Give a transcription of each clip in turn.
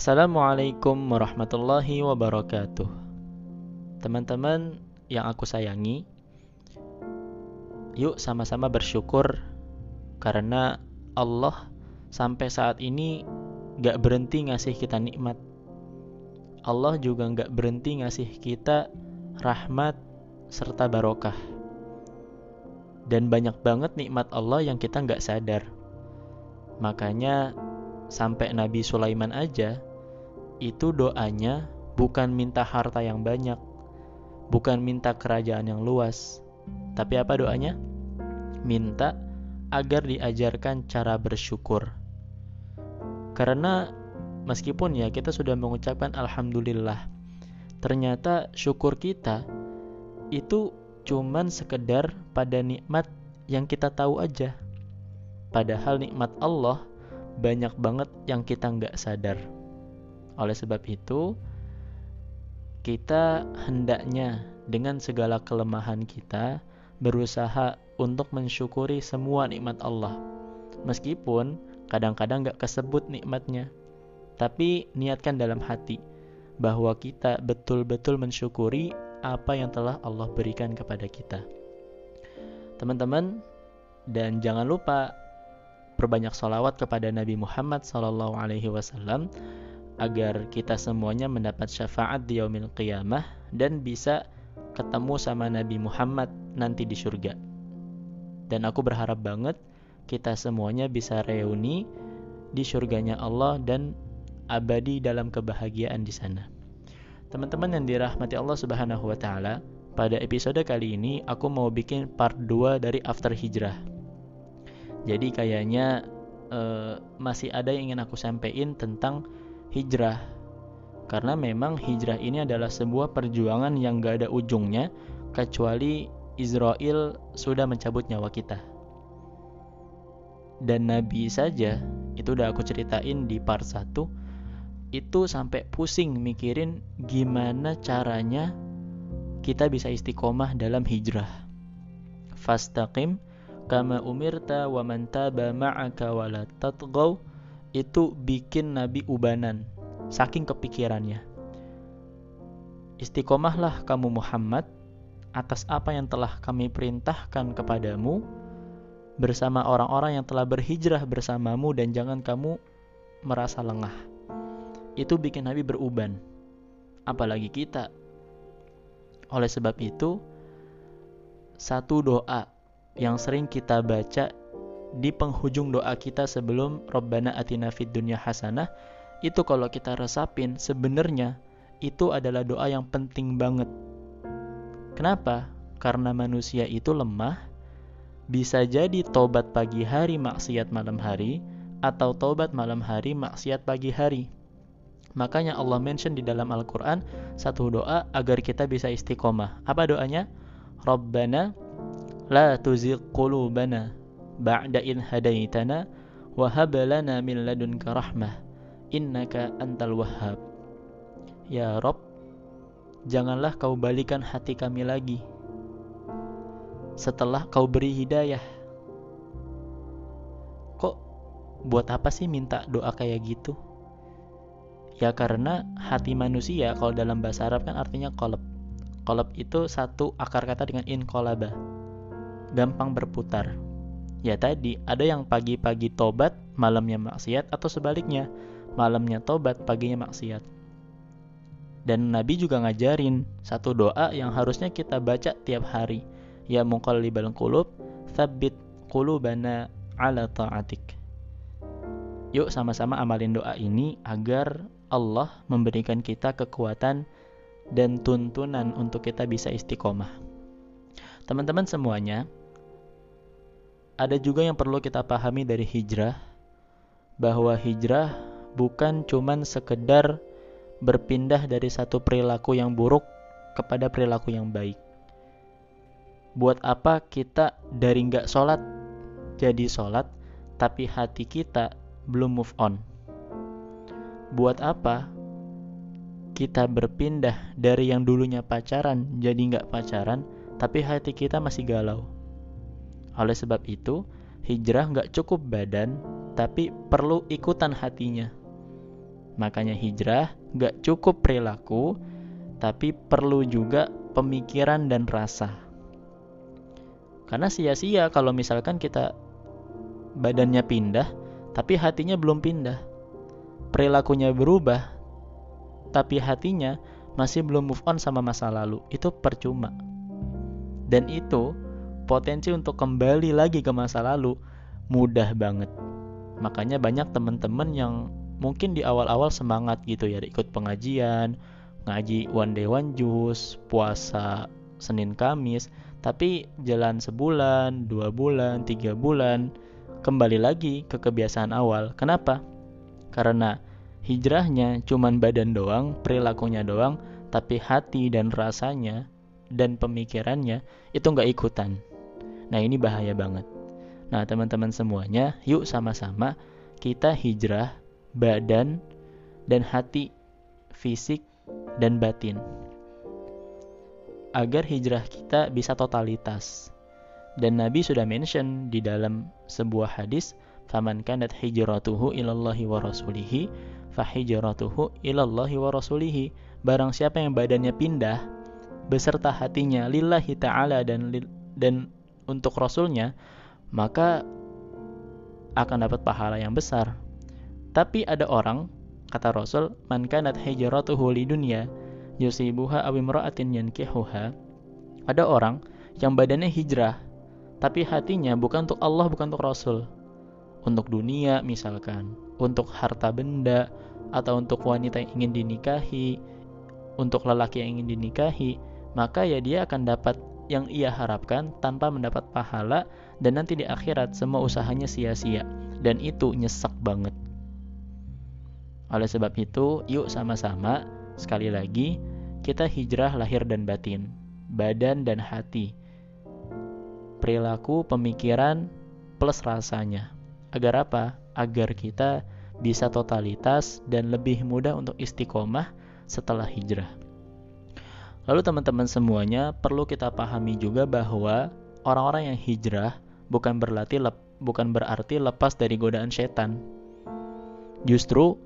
Assalamualaikum warahmatullahi wabarakatuh. Teman-teman yang aku sayangi, yuk sama-sama bersyukur karena Allah sampai saat ini gak berhenti ngasih kita nikmat. Allah juga gak berhenti ngasih kita rahmat serta barokah. Dan banyak banget nikmat Allah yang kita gak sadar. Makanya sampai Nabi Sulaiman aja itu doanya bukan minta harta yang banyak, bukan minta kerajaan yang luas, tapi apa doanya? Minta agar diajarkan cara bersyukur. Karena meskipun ya kita sudah mengucapkan alhamdulillah, ternyata syukur kita itu cuman sekedar pada nikmat yang kita tahu aja. Padahal nikmat Allah banyak banget yang kita nggak sadar. Oleh sebab itu, kita hendaknya dengan segala kelemahan kita berusaha untuk mensyukuri semua nikmat Allah. Meskipun kadang-kadang nggak kesebut nikmatnya, tapi niatkan dalam hati bahwa kita betul-betul mensyukuri apa yang telah Allah berikan kepada kita. Teman-teman, dan jangan lupa perbanyak salawat kepada Nabi Muhammad Wasallam agar kita semuanya mendapat syafaat di yaumil qiyamah dan bisa ketemu sama Nabi Muhammad nanti di surga. Dan aku berharap banget kita semuanya bisa reuni di surganya Allah dan abadi dalam kebahagiaan di sana. Teman-teman yang dirahmati Allah Subhanahu wa taala, pada episode kali ini aku mau bikin part 2 dari After Hijrah. Jadi kayaknya uh, masih ada yang ingin aku sampaikan tentang hijrah. Karena memang hijrah ini adalah sebuah perjuangan yang gak ada ujungnya kecuali Israel sudah mencabut nyawa kita. Dan Nabi saja, itu udah aku ceritain di part 1, itu sampai pusing mikirin gimana caranya kita bisa istiqomah dalam hijrah. Fastaqim kama umirta wa man taba ma'aka wa la tatghaw itu bikin Nabi ubanan saking kepikirannya. Istiqomahlah kamu Muhammad atas apa yang telah kami perintahkan kepadamu bersama orang-orang yang telah berhijrah bersamamu dan jangan kamu merasa lengah. Itu bikin Nabi beruban. Apalagi kita. Oleh sebab itu, satu doa yang sering kita baca di penghujung doa kita sebelum Rabbana atina fid dunya hasanah itu kalau kita resapin sebenarnya itu adalah doa yang penting banget. Kenapa? Karena manusia itu lemah, bisa jadi tobat pagi hari maksiat malam hari atau tobat malam hari maksiat pagi hari. Makanya Allah mention di dalam Al-Qur'an satu doa agar kita bisa istiqomah. Apa doanya? Rabbana la tuzigh qulubana ba'da in hadaitana wa hab lana min ladunka rahmah innaka antal wahhab. Ya rob janganlah kau balikan hati kami lagi. Setelah kau beri hidayah kok buat apa sih minta doa kayak gitu? Ya karena hati manusia kalau dalam bahasa Arab kan artinya kolab. Kolab itu satu akar kata dengan inkolaba. Gampang berputar. Ya tadi, ada yang pagi-pagi tobat, malamnya maksiat, atau sebaliknya, malamnya tobat, paginya maksiat. Dan Nabi juga ngajarin satu doa yang harusnya kita baca tiap hari. Ya muqallibal qulub, thabbit qulubana ala ta'atik. Yuk sama-sama amalin doa ini agar Allah memberikan kita kekuatan dan tuntunan untuk kita bisa istiqomah. Teman-teman semuanya, ada juga yang perlu kita pahami dari hijrah bahwa hijrah bukan cuman sekedar berpindah dari satu perilaku yang buruk kepada perilaku yang baik. Buat apa kita dari nggak sholat jadi sholat, tapi hati kita belum move on? Buat apa kita berpindah dari yang dulunya pacaran jadi nggak pacaran, tapi hati kita masih galau? Oleh sebab itu, hijrah nggak cukup badan, tapi perlu ikutan hatinya. Makanya hijrah gak cukup perilaku, tapi perlu juga pemikiran dan rasa. Karena sia-sia kalau misalkan kita badannya pindah, tapi hatinya belum pindah. Perilakunya berubah, tapi hatinya masih belum move on sama masa lalu. Itu percuma. Dan itu potensi untuk kembali lagi ke masa lalu mudah banget. Makanya banyak teman-teman yang mungkin di awal-awal semangat gitu ya ikut pengajian, ngaji one day one juice, puasa Senin Kamis, tapi jalan sebulan, dua bulan, tiga bulan, kembali lagi ke kebiasaan awal. Kenapa? Karena hijrahnya cuman badan doang, perilakunya doang, tapi hati dan rasanya dan pemikirannya itu nggak ikutan. Nah ini bahaya banget. Nah teman-teman semuanya, yuk sama-sama kita hijrah badan dan hati, fisik dan batin. Agar hijrah kita bisa totalitas. Dan Nabi sudah mention di dalam sebuah hadis, "Faman kanat hijratuhu ilallahi wa rasulihi, fahijratuhu ilallahi wa rasulihi." Barang siapa yang badannya pindah beserta hatinya lillahi taala dan dan untuk rasulnya, maka akan dapat pahala yang besar. Tapi ada orang, kata Rasul, man kanat hijratuhu li dunya yusibuha aw imra'atin yankihuha. Ada orang yang badannya hijrah, tapi hatinya bukan untuk Allah, bukan untuk Rasul. Untuk dunia misalkan, untuk harta benda, atau untuk wanita yang ingin dinikahi, untuk lelaki yang ingin dinikahi, maka ya dia akan dapat yang ia harapkan tanpa mendapat pahala dan nanti di akhirat semua usahanya sia-sia dan itu nyesek banget. Oleh sebab itu, yuk sama-sama sekali lagi kita hijrah lahir dan batin, badan dan hati. Perilaku, pemikiran plus rasanya. Agar apa? Agar kita bisa totalitas dan lebih mudah untuk istiqomah setelah hijrah. Lalu teman-teman semuanya perlu kita pahami juga bahwa orang-orang yang hijrah bukan berarti lep, bukan berarti lepas dari godaan setan. Justru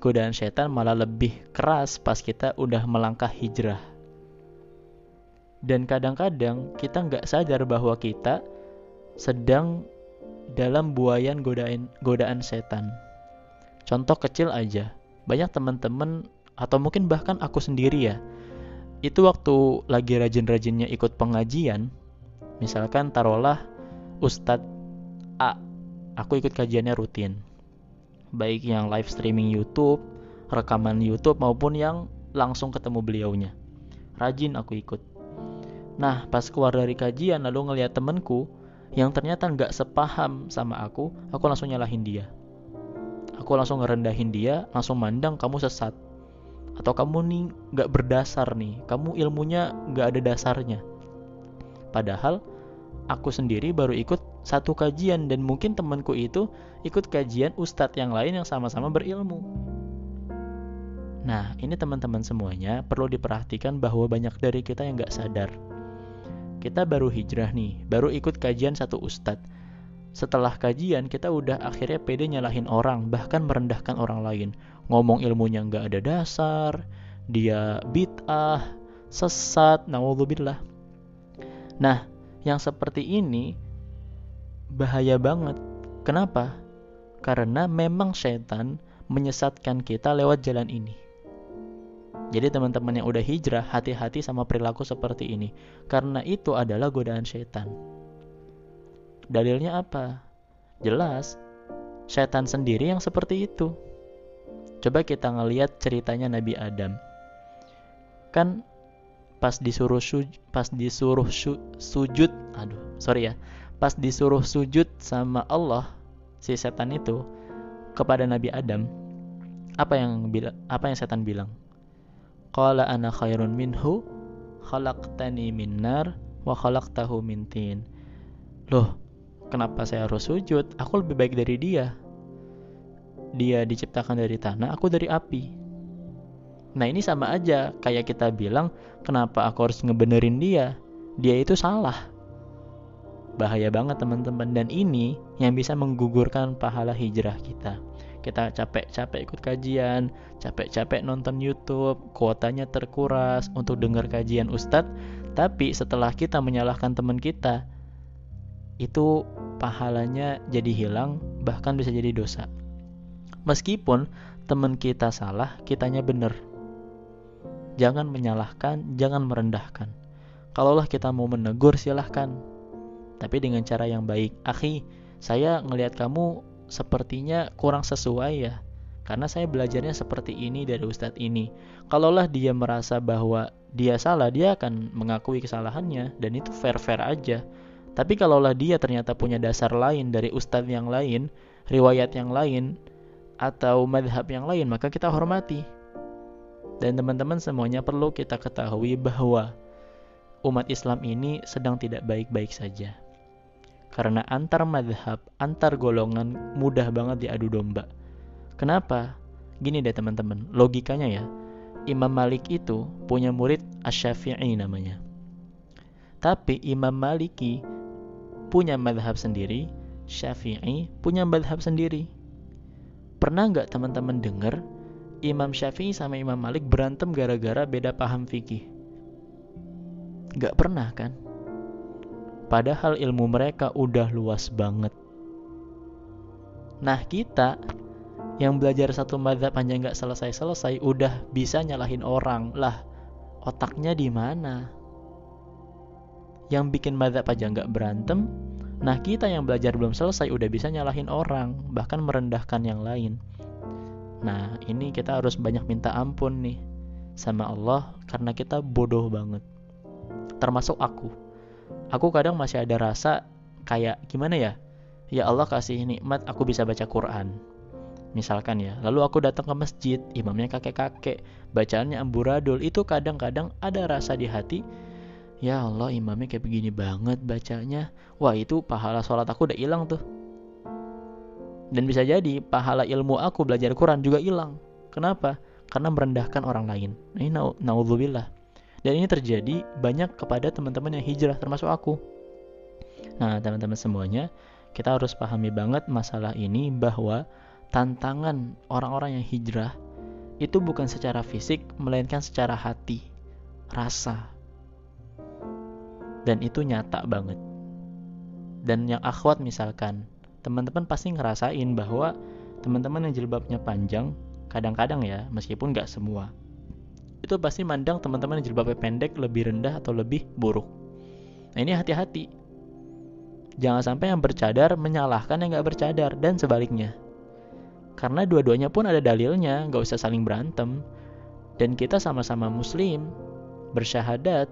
godaan setan malah lebih keras pas kita udah melangkah hijrah. Dan kadang-kadang kita nggak sadar bahwa kita sedang dalam buayan godaan godaan setan. Contoh kecil aja, banyak teman-teman atau mungkin bahkan aku sendiri ya itu waktu lagi rajin-rajinnya ikut pengajian, misalkan taruhlah Ustadz A, aku ikut kajiannya rutin. Baik yang live streaming YouTube, rekaman YouTube maupun yang langsung ketemu beliaunya. Rajin aku ikut. Nah, pas keluar dari kajian lalu ngeliat temenku yang ternyata nggak sepaham sama aku, aku langsung nyalahin dia. Aku langsung ngerendahin dia, langsung mandang kamu sesat atau kamu nih nggak berdasar nih kamu ilmunya nggak ada dasarnya. Padahal aku sendiri baru ikut satu kajian dan mungkin temanku itu ikut kajian ustadz yang lain yang sama-sama berilmu. Nah ini teman-teman semuanya perlu diperhatikan bahwa banyak dari kita yang nggak sadar. Kita baru hijrah nih baru ikut kajian satu ustadz. Setelah kajian kita udah akhirnya pede nyalahin orang bahkan merendahkan orang lain ngomong ilmunya nggak ada dasar dia bid'ah sesat naudzubillah nah yang seperti ini bahaya banget kenapa karena memang setan menyesatkan kita lewat jalan ini jadi teman-teman yang udah hijrah, hati-hati sama perilaku seperti ini. Karena itu adalah godaan setan. Dalilnya apa? Jelas, setan sendiri yang seperti itu. Coba kita ngeliat ceritanya Nabi Adam. Kan pas disuruh su pas disuruh su sujud, aduh, sorry ya. Pas disuruh sujud sama Allah si setan itu kepada Nabi Adam, apa yang apa yang setan bilang? Qala ana khairun minhu khalaqtani min nar wa khalaqtahu min tin. Loh, Kenapa saya harus sujud? Aku lebih baik dari dia. Dia diciptakan dari tanah, aku dari api. Nah ini sama aja kayak kita bilang kenapa aku harus ngebenerin dia. Dia itu salah. Bahaya banget teman-teman dan ini yang bisa menggugurkan pahala hijrah kita. kita capek-capek ikut kajian, capek-capek nonton YouTube, kuotanya terkuras untuk dengar kajian ustadz, tapi setelah kita menyalahkan teman kita, itu pahalanya jadi hilang, bahkan bisa jadi dosa. Meskipun teman kita salah, kitanya benar. Jangan menyalahkan, jangan merendahkan. Kalaulah kita mau menegur, silahkan. Tapi dengan cara yang baik. Akhi, saya ngelihat kamu sepertinya kurang sesuai ya. Karena saya belajarnya seperti ini dari ustadz ini. Kalaulah dia merasa bahwa dia salah, dia akan mengakui kesalahannya dan itu fair-fair aja. Tapi kalaulah dia ternyata punya dasar lain dari ustadz yang lain, riwayat yang lain, atau madhab yang lain, maka kita hormati. Dan teman-teman semuanya perlu kita ketahui bahwa umat Islam ini sedang tidak baik-baik saja. Karena antar madhab, antar golongan mudah banget diadu domba. Kenapa? Gini deh teman-teman, logikanya ya. Imam Malik itu punya murid Asy-Syafi'i namanya. Tapi Imam Maliki punya madhab sendiri, Syafi'i punya madhab sendiri. Pernah nggak teman-teman dengar Imam Syafi'i sama Imam Malik berantem gara-gara beda paham fikih? Nggak pernah kan? Padahal ilmu mereka udah luas banget. Nah kita yang belajar satu madhab hanya nggak selesai-selesai udah bisa nyalahin orang lah otaknya di mana yang bikin madhab aja nggak berantem nah kita yang belajar belum selesai udah bisa nyalahin orang bahkan merendahkan yang lain. Nah ini kita harus banyak minta ampun nih sama Allah karena kita bodoh banget. Termasuk aku. Aku kadang masih ada rasa kayak gimana ya? Ya Allah kasih nikmat aku bisa baca Quran. Misalkan ya lalu aku datang ke masjid imamnya kakek-kakek bacaannya amburadul itu kadang-kadang ada rasa di hati ya Allah imamnya kayak begini banget bacanya. Wah itu pahala sholat aku udah hilang tuh. Dan bisa jadi pahala ilmu aku belajar Quran juga hilang. Kenapa? Karena merendahkan orang lain. Ini naudzubillah dan ini terjadi banyak kepada teman-teman yang hijrah termasuk aku. Nah, teman-teman semuanya, kita harus pahami banget masalah ini bahwa tantangan orang-orang yang hijrah itu bukan secara fisik melainkan secara hati, rasa. Dan itu nyata banget. Dan yang akhwat misalkan, teman-teman pasti ngerasain bahwa teman-teman yang jilbabnya panjang, kadang-kadang ya, meskipun nggak semua, itu pasti mandang teman-teman yang jilbabnya pendek lebih rendah atau lebih buruk. Nah ini hati-hati. Jangan sampai yang bercadar menyalahkan yang nggak bercadar dan sebaliknya. Karena dua-duanya pun ada dalilnya, nggak usah saling berantem. Dan kita sama-sama muslim, bersyahadat,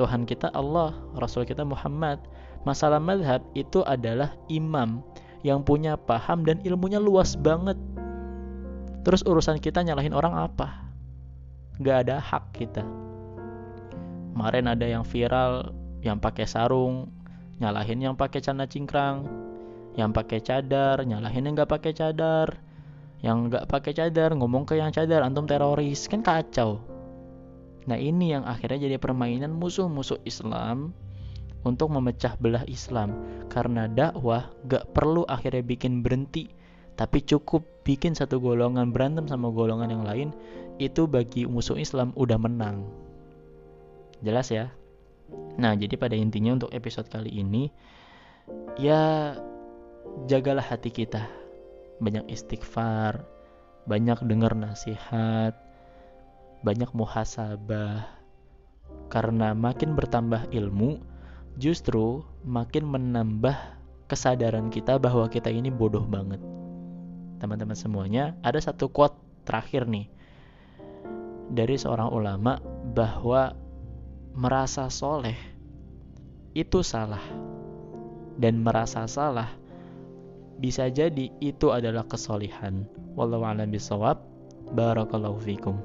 Tuhan kita Allah, Rasul kita Muhammad. Masalah madhab itu adalah imam yang punya paham dan ilmunya luas banget. Terus urusan kita nyalahin orang apa? nggak ada hak kita kemarin ada yang viral yang pakai sarung nyalahin yang pakai celana cingkrang yang pakai cadar nyalahin yang nggak pakai cadar yang nggak pakai cadar ngomong ke yang cadar antum teroris kan kacau nah ini yang akhirnya jadi permainan musuh-musuh Islam untuk memecah belah Islam karena dakwah gak perlu akhirnya bikin berhenti tapi cukup bikin satu golongan berantem sama golongan yang lain itu bagi musuh Islam udah menang. Jelas ya? Nah, jadi pada intinya untuk episode kali ini ya jagalah hati kita. Banyak istighfar, banyak dengar nasihat, banyak muhasabah. Karena makin bertambah ilmu, justru makin menambah kesadaran kita bahwa kita ini bodoh banget. Teman-teman semuanya, ada satu quote terakhir nih dari seorang ulama bahwa merasa soleh itu salah dan merasa salah bisa jadi itu adalah kesolihan wallahu a'lam bisawab barakallahu fikum